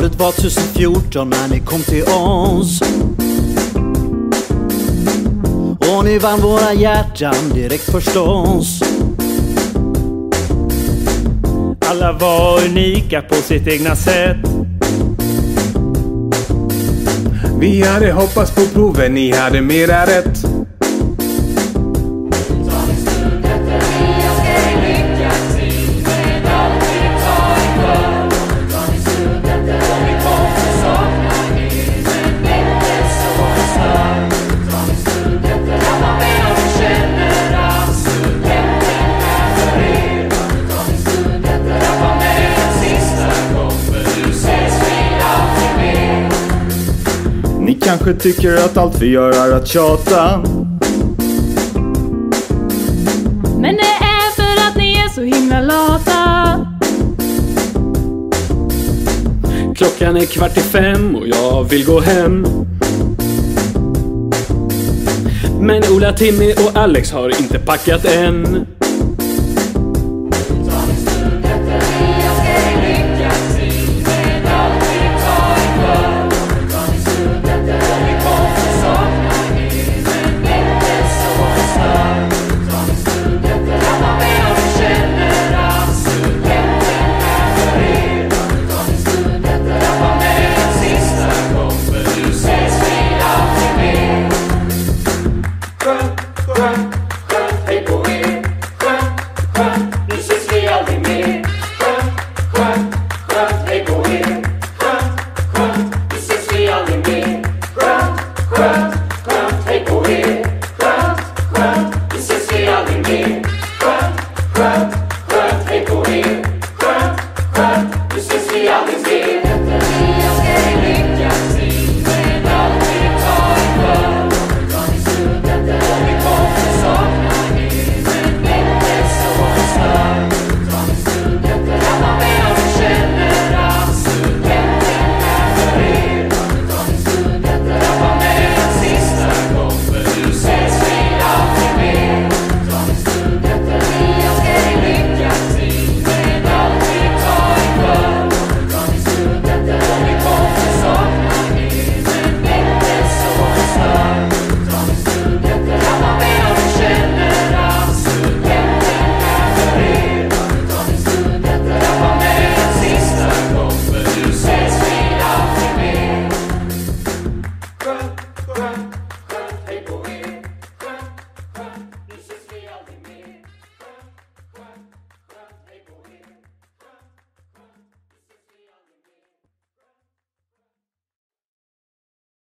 Året var 2014 när ni kom till oss. Och ni vann våra hjärtan direkt förstås. Alla var unika på sitt egna sätt. Vi hade hoppats på proven, ni hade mera rätt. Kanske tycker att allt vi gör är att tjata. Men det är för att ni är så himla lata. Klockan är kvart i fem och jag vill gå hem. Men Ola, Timmy och Alex har inte packat än. Vi